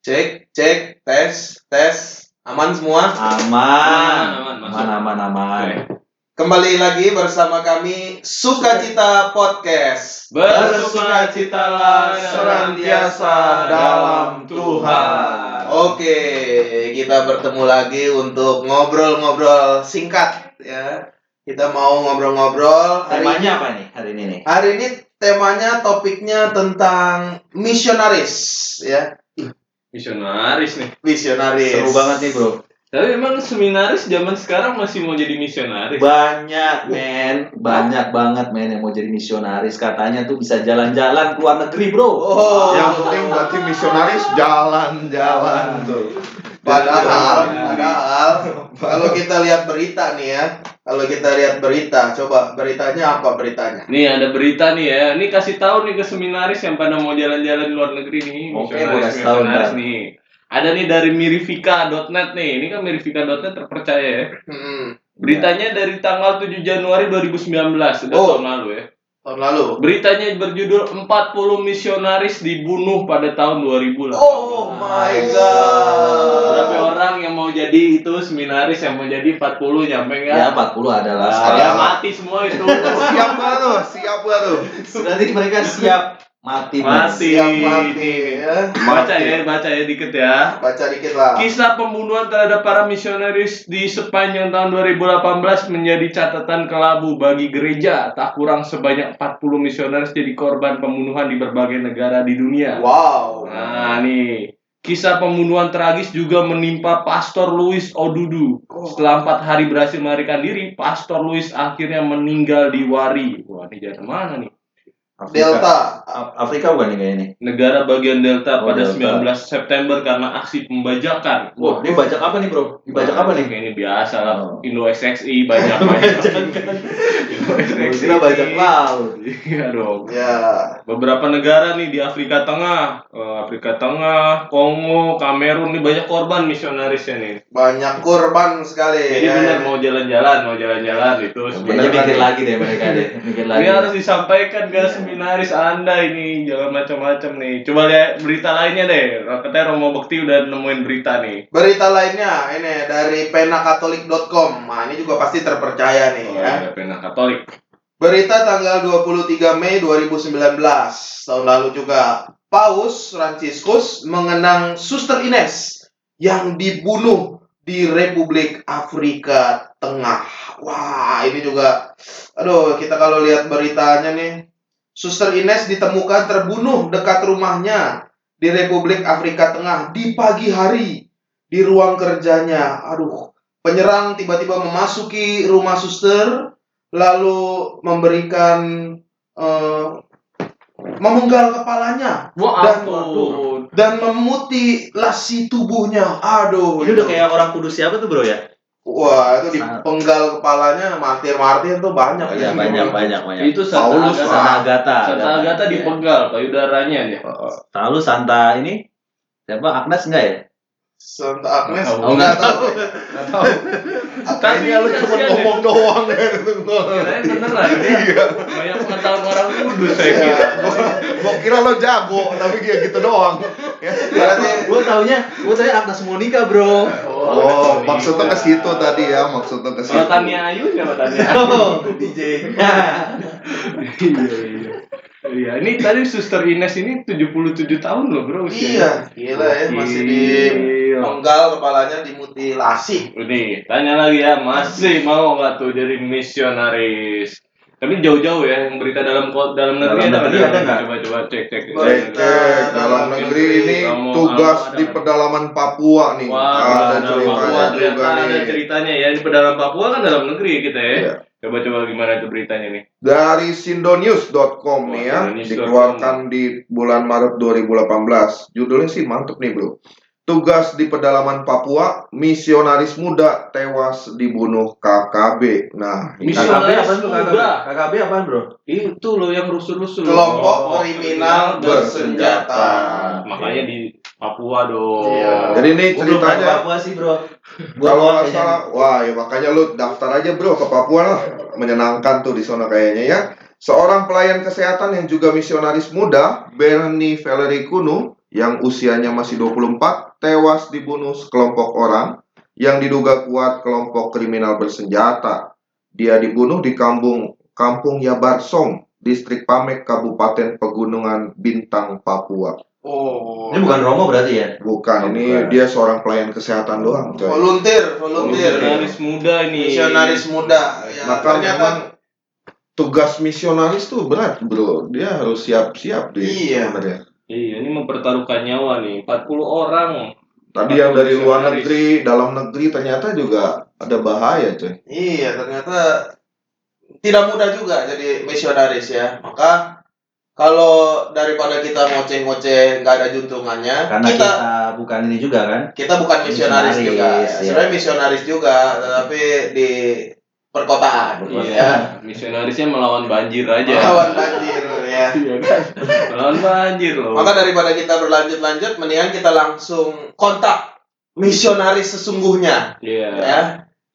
Cek, cek, tes, tes. Aman semua? Aman. Aman, aman, Aman, aman, aman. Kembali lagi bersama kami Sukacita Podcast. Bersukacitalah senantiasa dalam Tuhan. Oke, kita bertemu lagi untuk ngobrol-ngobrol singkat ya. Kita mau ngobrol-ngobrol. Hari ini- Temanya apa nih hari ini nih? Hari ini temanya topiknya tentang misionaris ya. Misionaris nih. Misionaris. Seru banget nih, Bro. Tapi emang seminaris zaman sekarang masih mau jadi misionaris. Banyak, men. Banyak banget, men, yang mau jadi misionaris. Katanya tuh bisa jalan-jalan ke luar negeri, Bro. Oh, Yang penting berarti misionaris jalan-jalan tuh. Padahal, padahal kalau kita lihat berita nih ya, kalau kita lihat berita, coba beritanya apa beritanya? Nih ada berita nih ya. Nih kasih tahu nih ke seminaris yang pada mau jalan-jalan di luar negeri nih. Oke, gua kasih tahu, nih. Ada nih dari mirifika.net nih. Ini kan mirifika.net terpercaya ya. Hmm, Beritanya dari tanggal 7 Januari 2019, sudah Oh. tahun lalu ya. Tahun lalu. Beritanya berjudul 40 misionaris dibunuh pada tahun 2000 lah. Oh my Berapa god. orang yang mau jadi itu seminaris yang mau jadi 40 nyampe enggak? Ya, 40 adalah Ah, sekali. ya mati semua itu. Siap gak tuh? Siap gak tuh? Berarti mereka siap mati. Mati. Siap mati ya. Baca ya, baca ya dikit ya. Baca dikit lah. Kisah pembunuhan terhadap para misionaris di sepanjang tahun 2018 menjadi catatan kelabu bagi gereja. Tak kurang sebanyak 40 misionaris jadi korban pembunuhan di berbagai negara di dunia. Wow. Nah, nih. Kisah pembunuhan tragis juga menimpa Pastor Louis Odudu. Oh. Setelah empat hari berhasil melarikan diri, Pastor Louis akhirnya meninggal di Wari. Wah, ini dari mana nih? Afrika. Delta. Afrika bukan nih kayaknya nih? Negara bagian Delta Oh, pada Delta. 19 September karena aksi pembajakan. Wah, ini bajak apa nih, Bro? Dibajak apa nih? Kayak ini biasa lah. Oh. Indo SXI banyak banyak. Indo SXI. Kira bajak laut. Iya dong. Ya. Beberapa negara nih di Afrika Tengah, Eh, Afrika Tengah, Kongo, Kamerun nih banyak korban misionarisnya nih. Banyak korban sekali. Jadi ya. benar mau jalan-jalan, mau jalan-jalan itu sebenarnya mikir lagi deh mereka deh. Mikir lagi. Ini harus disampaikan ke seminaris Anda ini, jangan macam-macam nih. Coba lihat berita lainnya deh. Katanya Romo Bekti udah nemuin berita nih. Berita lainnya ini dari penakatolik.com. Nah, ini juga pasti terpercaya nih Oh, ya. ada pena Katolik. Berita tanggal 23 Mei 2019 tahun lalu juga Paus Franciscus mengenang Suster Ines yang dibunuh di Republik Afrika Tengah. Wah, ini juga aduh, kita kalau lihat beritanya nih Suster Ines ditemukan terbunuh dekat rumahnya di Republik Afrika Tengah di pagi hari di ruang kerjanya. Aduh, penyerang tiba-tiba memasuki rumah suster lalu memberikan eh, memenggal kepalanya Wah, Dan- ampun. dan memutilasi tubuhnya. Aduh, Ini udah kayak orang kudus siapa tuh, Bro ya? Wah itu dipenggal kepalanya martir-martir tuh banyak Iya, ya. banyak, banyak, banyak. Itu Santa Paulus, Agatha. Santa Agatha. Santa Agatha Iya. dipenggal payudaranya nih. Lalu Santa ini siapa? Agnes enggak ya? Santa Agnes Nggak tahu. nggak tahu. Enggak tahu. Tapi lu cuma ya. ngomong doang ya. Kirain beneran dia. Iya. Banyak pengetahuan orang kudus saya kira. Gua kira lo jago, tapi kayak gitu doang. Ya. Berarti Gua taunya, gua taunya Agnes Monica, Bro. Oh, maksudnya ke situ tadi ya, maksudnya ke situ. Kalau Tania Ayu siapa Tania? Oh, DJ. Iya, iya. Iya, ini tadi Suster Ines ini 77 tahun loh, Bro. iya, gila ya masih di penggal kepalanya dimutilasi. Nih, tanya lagi ya, masih mau nggak tuh jadi misionaris? Tapi jauh-jauh ya, yang berita dalam dalam negeri Dalam negeri nggak? ada nggak? Coba coba cek cek. Cek, cek, dalam negeri ini Kamu- tugas ada di pedalaman Papua nih. Wah, ada dalam ceritanya Papua juga ternyata ada nih. ceritanya ya di pedalam Papua kan dalam negeri kita ya. Iya. Coba-coba gimana tuh beritanya nih? Dari sindonews.com nih ya, Wah, sindonews.com. dikeluarkan di bulan Maret 2018. Judulnya sih mantep nih, Bro. Tugas di pedalaman Papua, misionaris muda tewas dibunuh KKB. Nah, ini Misionaris KKB apaan tuh KKB? muda. KKB apaan, Bro? Itu loh yang rusuh-rusuh. Kelompok Oh, kriminal bersenjata. Makanya di Papua dong. Iya. jadi ini ceritanya Papua sih, Bro. Gua kalau salah, wah ya makanya lu daftar aja bro ke Papua lah, menyenangkan tuh di sana kayaknya ya. Seorang pelayan kesehatan yang juga misionaris muda, Bernie Valerie Kunu, yang usianya masih 24 tewas dibunuh sekelompok orang yang diduga kuat kelompok kriminal bersenjata. Dia dibunuh di kampung Kampung Yabarsong, Distrik Pamek, Kabupaten Pegunungan Bintang, Papua. Oh. Ini bukan Romo berarti ya? Bukan, ini Bukan. dia seorang pelayan kesehatan doang, coy. volunteer, volunteer. Misionaris muda ini. Misionaris muda. Ya, Maka ternyata memang tugas misionaris tuh berat, bro. Dia harus siap-siap deh Iya. sebenarnya. Iya, ini mempertaruhkan nyawa nih. 40 orang. Tadi yang dari luar Misionaris. negeri, dalam negeri ternyata juga ada bahaya, coy. Iya, ternyata tidak mudah juga jadi misionaris ya. Maka kalau daripada kita ngoceh-ngoceh nggak ada juntungannya, Karena kita, kita bukan ini juga kan? kita bukan misionaris, Misionaris, juga. iya. Sebenarnya misionaris juga, tetapi di perkotaan. Iya, Ya. misionarisnya melawan banjir aja. Melawan banjir ya. Iya kan? Melawan banjir loh. Maka daripada kita berlanjut-lanjut, mendingan kita langsung kontak misionaris sesungguhnya. Iya. Ya.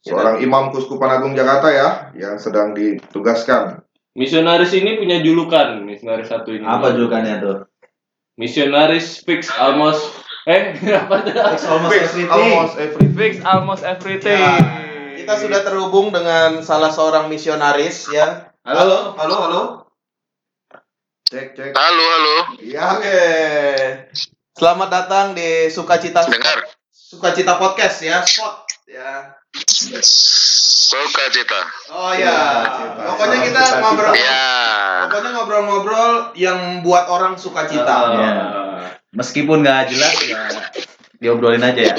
Seorang imam Kuskupan Agung Jakarta ya, yang sedang ditugaskan. Misionaris ini punya julukan, misionaris satu ini. Apa julukannya tuh? Misionaris fix almost eh apa tuh? Fix almost Fix everything. almost everything. Fix almost everything. Ya, kita sudah terhubung dengan salah seorang misionaris ya. Halo. Halo, halo. Cek, cek. Halo, halo. Iya, Oke. Selamat datang di Sukacita Dengar. Sukacita Podcast ya, Spot ya. Sukacita. Oh ya. Sukacita. Pokoknya kita Sukacita. ngobrol Ya. pokoknya ngobrol-ngobrol yang membuat orang sukacita. Iya. Meskipun nggak jelas ya diobrolin aja ya.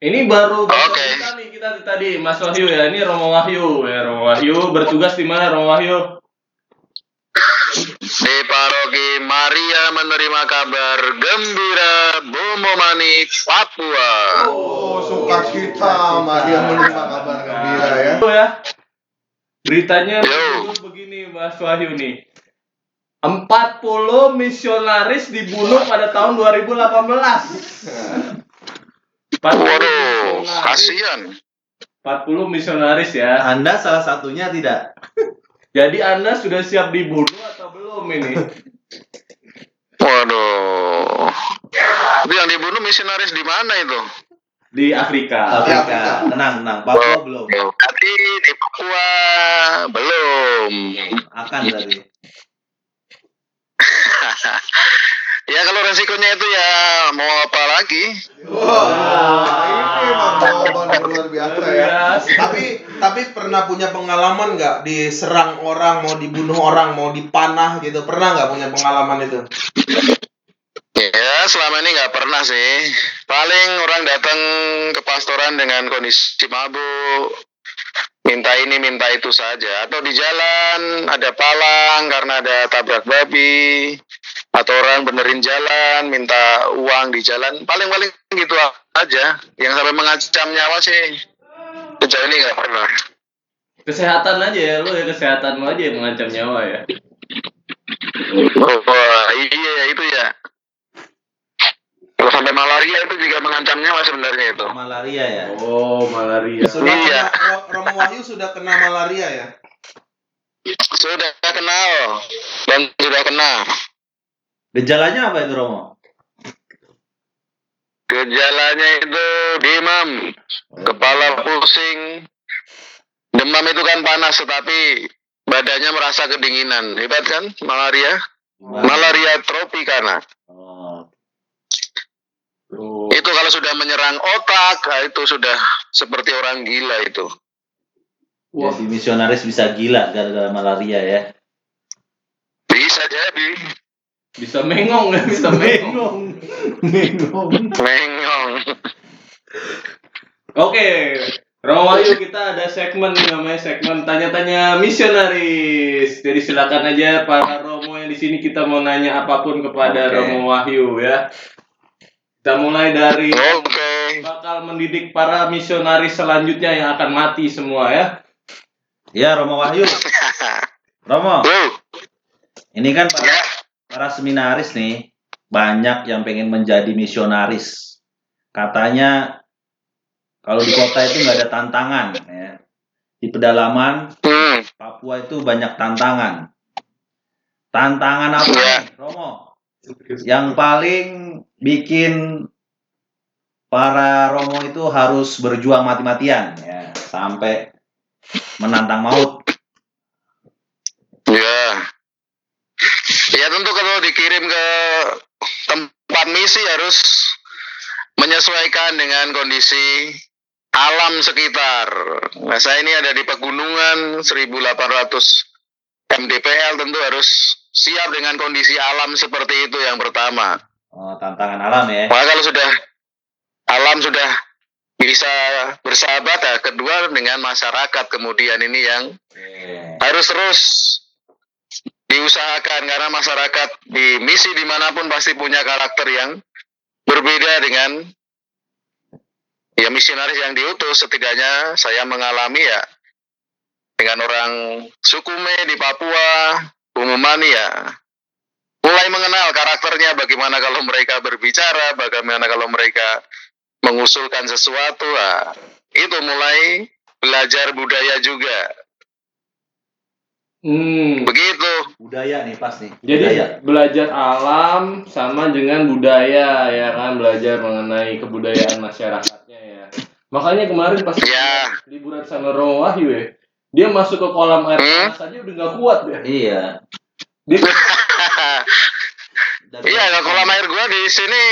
Ini baru baru Oke. kita nih kita tadi Mas Wahyu ya. Ini Romo Wahyu ya Romo Wahyu bertugas di mana Romo Wahyu? Di paroki Maria menerima kabar gembira Bomomani, Papua. Oh, sukacita, dia menerima kabar gembira ya. Itu ya. Beritanya Yo. begini Mas Wahyu nih. 40 misionaris dibunuh pada tahun 2018. 40 Waduh, kasihan. 40 misionaris ya. Anda salah satunya tidak. Jadi Anda sudah siap dibunuh atau belum ini? Waduh. Itu yang dibunuh misionaris di mana itu? Di Afrika. Afrika. Tenang, tenang. Papua belum. Berarti di Papua belum. Akan tadi. Ya kalau resikonya itu ya mau apa lagi? Wah, ini memang jawaban luar biasa ya. tapi tapi pernah punya pengalaman nggak diserang orang, mau dibunuh orang, mau dipanah gitu? Pernah nggak punya pengalaman itu? Ya selama ini nggak pernah sih. Paling orang datang ke pastoran dengan kondisi mabuk, minta ini minta itu saja. Atau di jalan ada palang karena ada tabrak babi, atau orang benerin jalan minta uang di jalan. Paling paling gitu aja. Yang sampai mengancam nyawa sih sejauh ini nggak pernah. Kesehatan aja ya, lu ya kesehatan lu aja yang mengancam nyawa ya. Wah iya itu ya. Kalau sampai malaria itu juga mengancam nyawa sebenarnya itu. Malaria ya. Oh, malaria. Sudah Iya. kena, Ro- Romo Wahyu sudah kena malaria ya? Sudah kenal dan sudah kena. Gejalanya apa itu Romo? Gejalanya itu demam, kepala pusing. Demam itu kan panas tetapi badannya merasa kedinginan. Hebat kan malaria? Malaria tropikana. Oh. Oh. Itu kalau sudah menyerang otak, nah itu sudah seperti orang gila itu. Wah. Jadi misionaris bisa gila gara-gara malaria ya. Bisa jadi. Bisa mengong ya, bisa mengong. Mengong. Mengong. Oke, Romo Wahyu kita ada segmen namanya segmen tanya-tanya misionaris. Jadi silakan aja para Romo yang di sini kita mau nanya apa pun kepada Oke. Romo Wahyu ya. Kita mulai dari Oke. bakal mendidik para misionaris selanjutnya yang akan mati semua ya. Ya Romo Wahyu. Romo, ini kan para, Ya. Para seminaris nih banyak yang pengen menjadi misionaris. Katanya kalau di kota itu nggak ada tantangan ya. Di pedalaman Hmm. Papua itu banyak tantangan. Tantangan apa Iya. nih, Romo? Yang paling bikin para Romo itu harus berjuang mati-matian ya sampai menantang maut. Ya. Ya tentu kalau dikirim ke tempat misi harus menyesuaikan dengan kondisi alam sekitar. Nah, saya ini ada di pegunungan 1800 mdpl tentu harus siap dengan kondisi alam seperti itu yang pertama. Oh, tantangan alam ya. Maka kalau sudah alam sudah bisa bersahabat, ya, kedua dengan masyarakat kemudian ini yang Oke. harus terus diusahakan karena masyarakat di misi di mana pun pasti punya karakter yang berbeda dengan ya misionaris yang diutus. Setidaknya saya mengalami ya dengan orang Sukume di Papua Umumani ya mulai mengenal karakternya bagaimana kalau mereka berbicara bagaimana kalau mereka mengusulkan sesuatu. Ah, itu mulai belajar budaya juga Hmm. begitu Budaya nih pas nih. Jadi Budaya. belajar alam sama dengan budaya ya kan belajar mengenai kebudayaan masyarakatnya ya. Makanya kemarin pas Ya. liburan sama Romo Wahyu ya, dia masuk ke kolam air Hmm? panas aja udah nggak kuat ya. Iya. Dia Dan- Iya, kalau kolam air gua di sini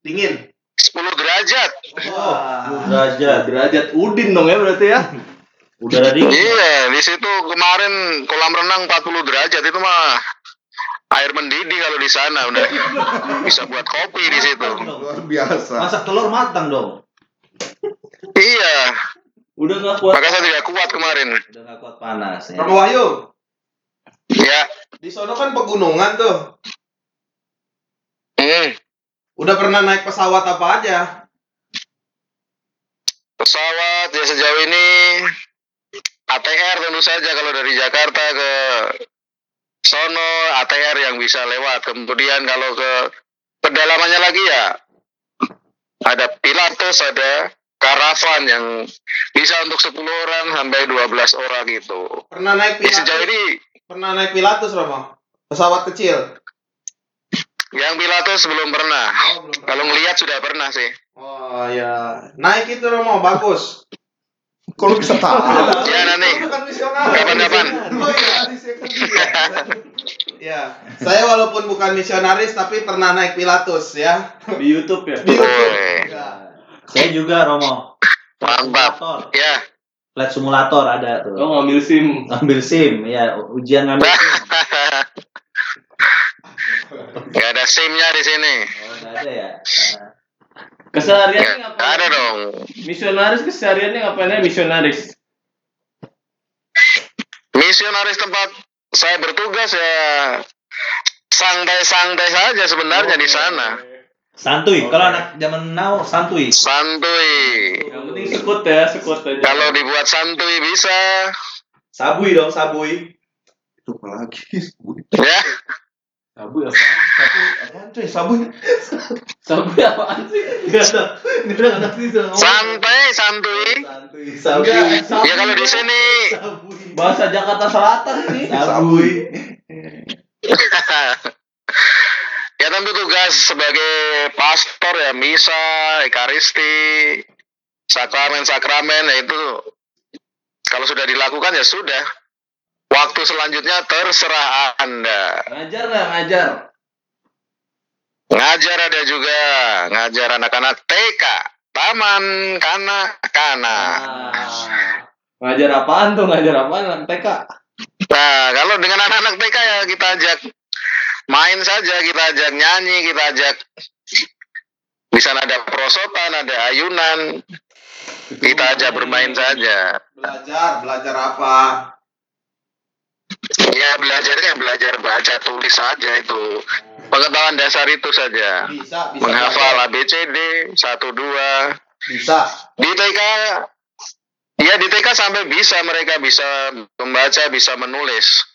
Dingin. 10 derajat. Wah, derajat. derajat Udin dong ya berarti ya. Udara dingin. Iya, di situ kemarin kolam renang 40 derajat itu mah air mendidih kalau di sana udah bisa buat kopi di situ. Luar biasa. Masak telur matang dong. Iya, Udah nggak kuat. maka saya tidak kuat kemarin. Udah gak kuat panas ya. Romo Wahyu, Ya, di sono kan pegunungan tuh. hmm, Udah pernah naik pesawat apa aja? pesawat ya sejauh ini ATR tentu saja kalau dari Jakarta ke sono ATR yang bisa lewat. Kemudian kalau ke pedalamannya lagi ya ada Pilatus, ada karavan yang bisa untuk 10 orang sampai 12 orang gitu. Pernah naik Ya, sejauh Pilatus? ini Pernah naik Pilatus, Romo? Pesawat kecil? yang Pilatus belum pernah. Oh, belum pernah. Kalau ngelihat sudah pernah sih. Oh, ya. Naik itu, Romo. Bagus. Kalau bisa tahu. Ya nanti. Bukan misionaris. Kapan-kapan. Oh, iya. Ya, saya walaupun bukan misionaris tapi pernah naik Pilatus ya. Di YouTube ya. Di YouTube. Woi, Ya. Saya juga Romo. Mantap. simulator. ya. Flight simulator ada tuh. Lo ngambil SIM. Ngambil SIM, ya ujian ngambil SIM. Gak ada SIM-nya di sini. Oh, ada ya. Nah, Kesehariannya Gak ngapain? ada dong. Misionaris kesehariannya ngapain aja misionaris? Misionaris tempat saya bertugas ya santai-santai saja sebenarnya di sana. Santuy. Oke. Kalau anak zaman now santuy. Santuy. Yang penting sekut ya, sekut aja. Kalau dibuat santuy bisa. Sabui dong, sabui. Itu apa lagi? Ya. Sabu apa? Apaan cuy? Sabui. Sabu apaan sih? Enggak ada. Ini udah nggak ngerti tuh. Santai, santuy. Santuy. Sabu. Ya kalau di sini. Bahasa Jakarta Selatan ini. Sabui. ya tentu tugas sebagai pastor ya misa, ekaristi, sakramen-sakramen ya itu kalau sudah dilakukan ya sudah. Waktu selanjutnya terserah Anda. Ngajar nggak ngajar? Ngajar ada juga, ngajar anak-anak TK, taman kanak-kanak. Ah. Ngajar apaan tuh? Ngajar apaan anak TK? Nah, kalau dengan anak-anak TK ya kita ajak main saja, kita ajak nyanyi, kita ajak di sana ada perosotan, ada ayunan, kita ajak bermain saja. Belajar, belajar apa? Ya belajarnya belajar baca tulis saja itu. Pengetahuan dasar itu saja. Bisa, bisa. Menghafal belajar. ABCD, satu dua. Bisa. Di TK, ya di TK sampai bisa mereka bisa membaca, bisa menulis.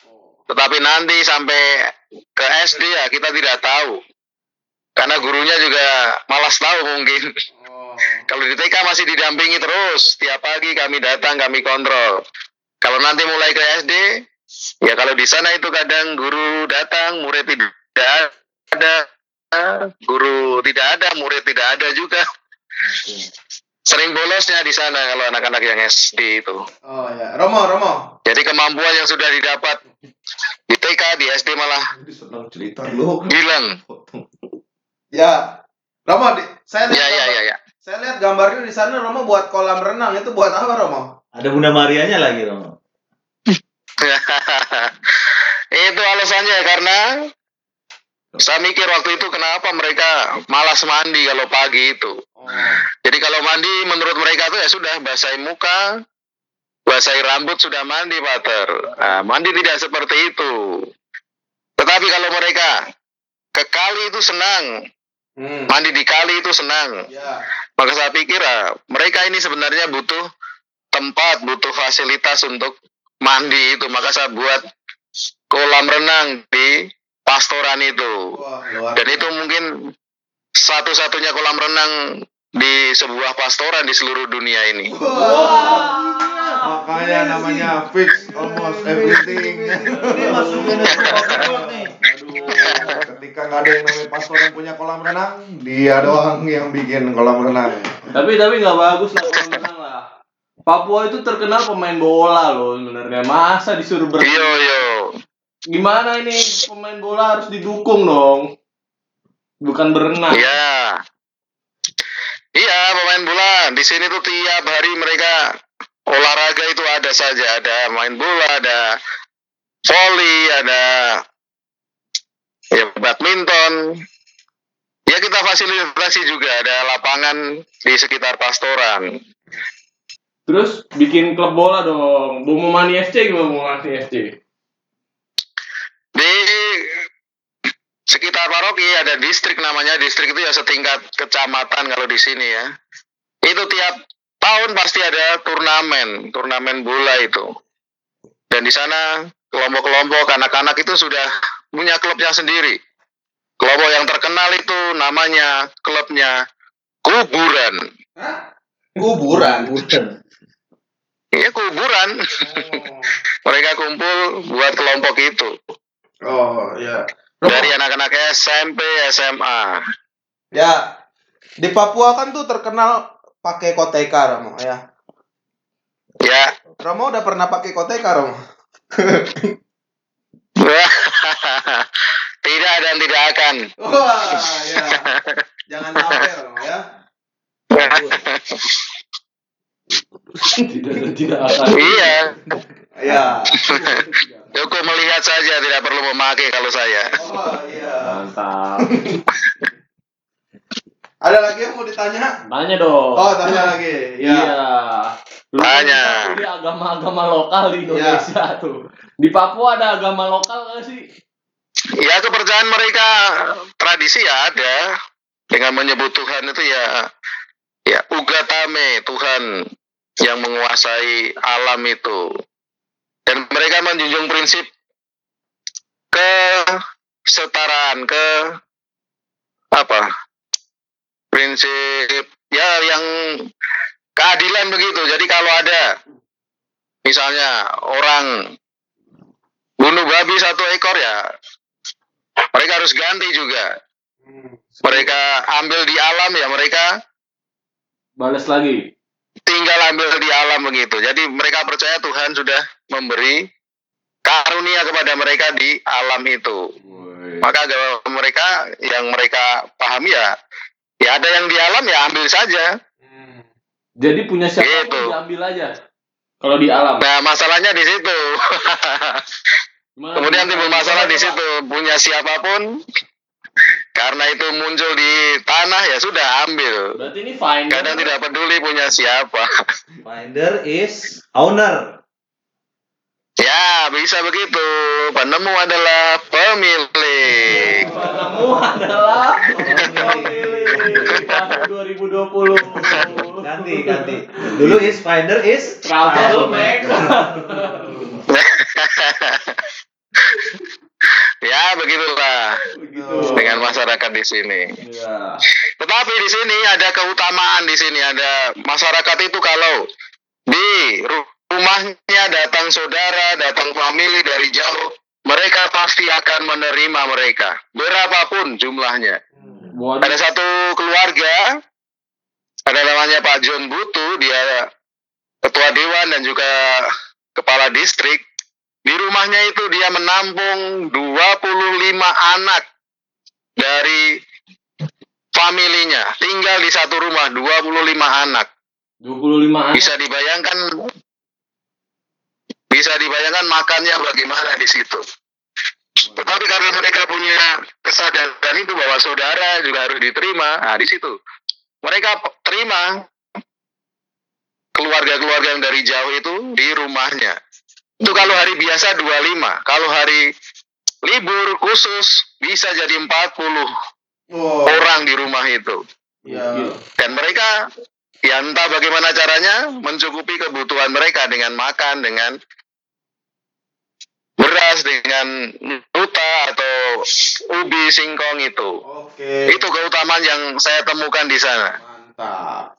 Tetapi nanti sampai ke SD ya kita tidak tahu. Karena gurunya juga malas tahu mungkin. Oh. Kalau di TK masih didampingi terus, tiap pagi kami datang, kami kontrol. Kalau nanti mulai ke SD, ya kalau di sana itu kadang guru datang, murid tidak ada, guru tidak ada, murid tidak ada juga. Sering bolosnya di sana kalau anak-anak yang SD itu. Oh ya, Romo, Romo. Jadi kemampuan yang sudah didapat di TK, di SD malah hilang. Ya, Romo, di, saya lihat Ya, ya, ya, ya. saya lihat gambarnya di sana Romo buat kolam renang itu buat apa Romo? Ada Bunda Marianya lagi, Romo. itu alasannya karena saya mikir waktu itu kenapa mereka malas mandi kalau pagi itu. Oh. Jadi kalau mandi menurut mereka tuh ya sudah basahi muka, basahi rambut sudah mandi pater. Nah, mandi tidak seperti itu. Tetapi kalau mereka ke kali itu senang, Hmm. mandi di kali itu senang. Ya. Maka saya pikir ah, mereka ini sebenarnya butuh tempat, butuh fasilitas untuk mandi itu. Maka saya buat kolam renang di pastoran itu. Wah, Dan itu mungkin satu-satunya kolam renang di sebuah pastoran di seluruh dunia ini. Makanya namanya fix almost everything. Ini masukin nih. Aduh, ketika nggak ada yang namanya pastor yang punya kolam renang, dia doang yang bikin kolam renang. Tapi tapi nggak bagus lah. Papua itu terkenal pemain bola loh sebenarnya. Masa disuruh ber Yo yo. Gimana ini pemain bola harus didukung dong. Bukan berenang. Iya. Iya, pemain bola di sini tuh tiap hari mereka olahraga itu ada saja, ada main bola, ada volley, ada ya badminton. Ya kita fasilitasi juga ada lapangan di sekitar pastoran. Terus bikin klub bola dong. Bomo Mani FC gimana Bomo Mani FC? Di sekitar paroki ada distrik namanya distrik itu ya setingkat kecamatan kalau di sini ya. Itu tiap tahun pasti ada turnamen, turnamen bola itu. Dan di sana kelompok-kelompok anak-anak itu sudah punya klubnya sendiri. Kelompok yang terkenal itu namanya klubnya kuburan. kuburan. Iya kuburan. Mereka kumpul buat kelompok itu. Oh, ya. Romo, Dari anak-anak SMP, SMA. ya. Di Papua kan tuh terkenal pakai koteka Romo ya. Ya, Romo udah pernah pakai koteka Romo? tidak dan tidak akan. Wah, ya. Jangan sampai Romo ya. tidak tidak akan. iya, Ya. cukup melihat saja, tidak perlu memakai kalau saya. Oh, iya. Mantap. Ada lagi yang mau ditanya? Tanya dong. Oh, tanya lagi. Iya. Ya. Lu Tanya. kan Ini agama-agama lokal di Indonesia tuh. Di Papua ada agama lokal nggak sih? Ya kepercayaan mereka tradisi ya ada dengan menyebut Tuhan itu ya ya ugatame Tuhan yang menguasai alam itu. Dan mereka menjunjung prinsip kesetaraan ke apa? Prinsip ya yang keadilan begitu. Jadi kalau ada misalnya orang bunuh babi satu ekor ya mereka harus ganti juga. Mereka ambil di alam ya mereka Balas lagi. Tinggal ambil di alam begitu. Jadi mereka percaya Tuhan sudah memberi karunia kepada mereka di alam itu. Maka agama mereka yang mereka pahami ya ya ada yang di alam ya ambil saja. Jadi punya siapa Gitu. diambil aja. Kalau di alam. nah masalahnya di situ. Kemudian timbul masalah di situ. Punya siapa pun karena itu muncul di tanah ya sudah ambil Berarti ini fine. kadang tidak peduli punya siapa Finder is owner. ya bisa begitu penemu adalah pemilik Penemu adalah pemilih tahun 2020. Ganti, ganti. Dulu is finder is Troublemaker. ya begitulah Begitu. dengan masyarakat di sini Iya. Tetapi di sini ada keutamaan di sini ada masyarakat itu kalau di ru- rumahnya datang saudara, datang famili dari jauh mereka pasti akan menerima mereka, berapapun jumlahnya. Waduh. Ada satu keluarga, ada namanya Pak John Butu, dia ketua dewan dan juga kepala distrik. Di rumahnya itu dia menampung 25 anak dari familinya. Tinggal di satu rumah 25 anak. 25 anak. Bisa dibayangkan bisa dibayangkan makannya bagaimana di situ. Tetapi karena mereka punya kesadaran itu bahwa saudara juga harus diterima, nah di situ mereka terima keluarga-keluarga yang dari jauh itu di rumahnya. Itu kalau hari biasa 25, kalau hari libur khusus bisa jadi 40 Oh, orang di rumah itu. ya. Dan mereka ya entah bagaimana caranya mencukupi kebutuhan mereka dengan makan, dengan beras, dengan nuta atau ubi singkong itu. Oke. Itu keutamaan yang saya temukan di sana. Mantap.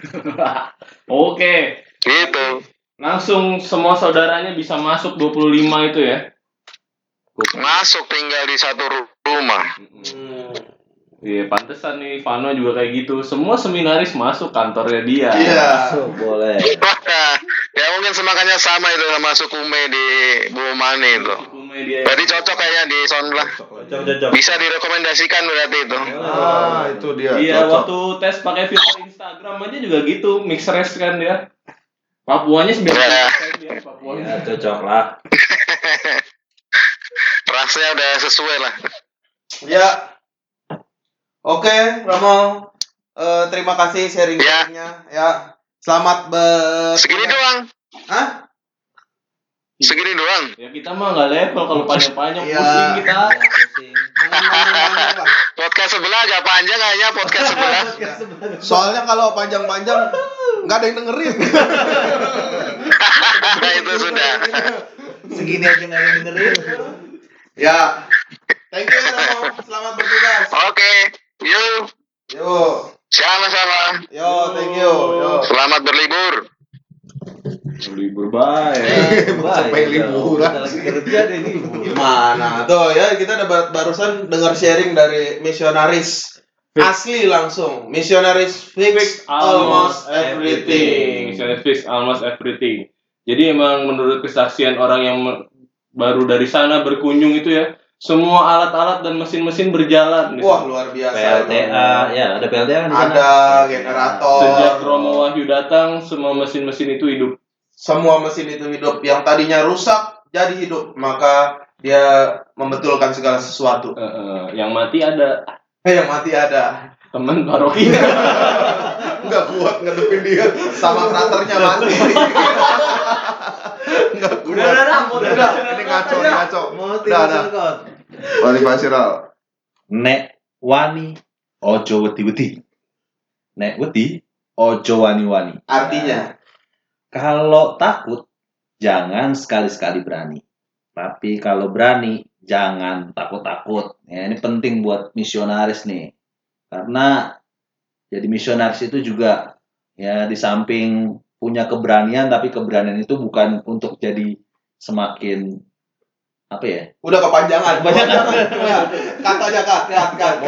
Oke. Gitu. Langsung semua saudaranya bisa masuk 25 itu ya. Masuk tinggal di satu ru- rumah. Hmm. Iya, pantesan nih Vano juga kayak gitu. Semua seminaris masuk kantornya dia. Iya. So, boleh. ya mungkin semakannya sama itu sama sukume di Bumani itu. Hukumnya dia. Berarti cocok kayaknya di. Cocok, cocok. Bisa direkomendasikan berarti itu. Ah, itu dia. Iya, cocok. waktu tes pakai filter Instagram aja juga gitu, mix race kan dia. Papuanya sebenarnya dia, Papuanya. Ya, cocok lah. Rasanya udah sesuai lah. Ya. Oke, Romo. Eh, terima kasih sharing-sharingnya. Ya. Selamat ber. Segini doang. Hah? Segini doang. Ya kita mah nggak level kalau panjang-panjang Iya. pusing kita. Pak. Podcast sebelah agak panjang kayaknya podcast sebelah. Soalnya kalau panjang-panjang nggak ada yang dengerin. itu sudah. Segini aja nggak ada yang dengerin. ya. Thank you. Selamat bertugas. Oke, yuk. Yo. Sama-sama. Yo, thank you. Yo. Selamat berlibur. Libur baik. Sampai liburan. Udah lagi kerja deh ini. Gimana? Tuh ya, kita dapat barusan dengar sharing dari misionaris asli langsung. Misionaris fix almost everything. Misalnya fix almost everything. Jadi emang menurut kesaksian orang yang baru dari sana berkunjung itu ya, semua alat-alat dan mesin-mesin berjalan. di Wah, luar biasa. PLTA, ya ada PLTA kan di sana. Ada generator. Sejak Romo Wahyu datang, semua mesin-mesin itu hidup. Semua mesin itu hidup yang tadinya rusak jadi hidup maka dia membetulkan segala sesuatu Eh, eh, yang mati ada eh yang mati ada teman paroki. nggak kuat ngadepin dia sama fraternya mati nggak kuat Udah, udah, udah, udah, udah. Ini ngaco, ini ngaco. Mau Udah, tinggal udah. Wali Pasiral. Nek wani ojo wedi-wedi. Nek wedi ojo wani-wani. artinya Kalau takut jangan sekali-sekali berani. Tapi kalau berani jangan takut-takut. Ya, ini penting buat misionaris nih. Karena jadi misionaris itu juga ya di samping punya keberanian tapi keberanian itu bukan untuk jadi semakin apa ya? udah kepanjangan Kepanjangan. Aja cut cut cut, cut.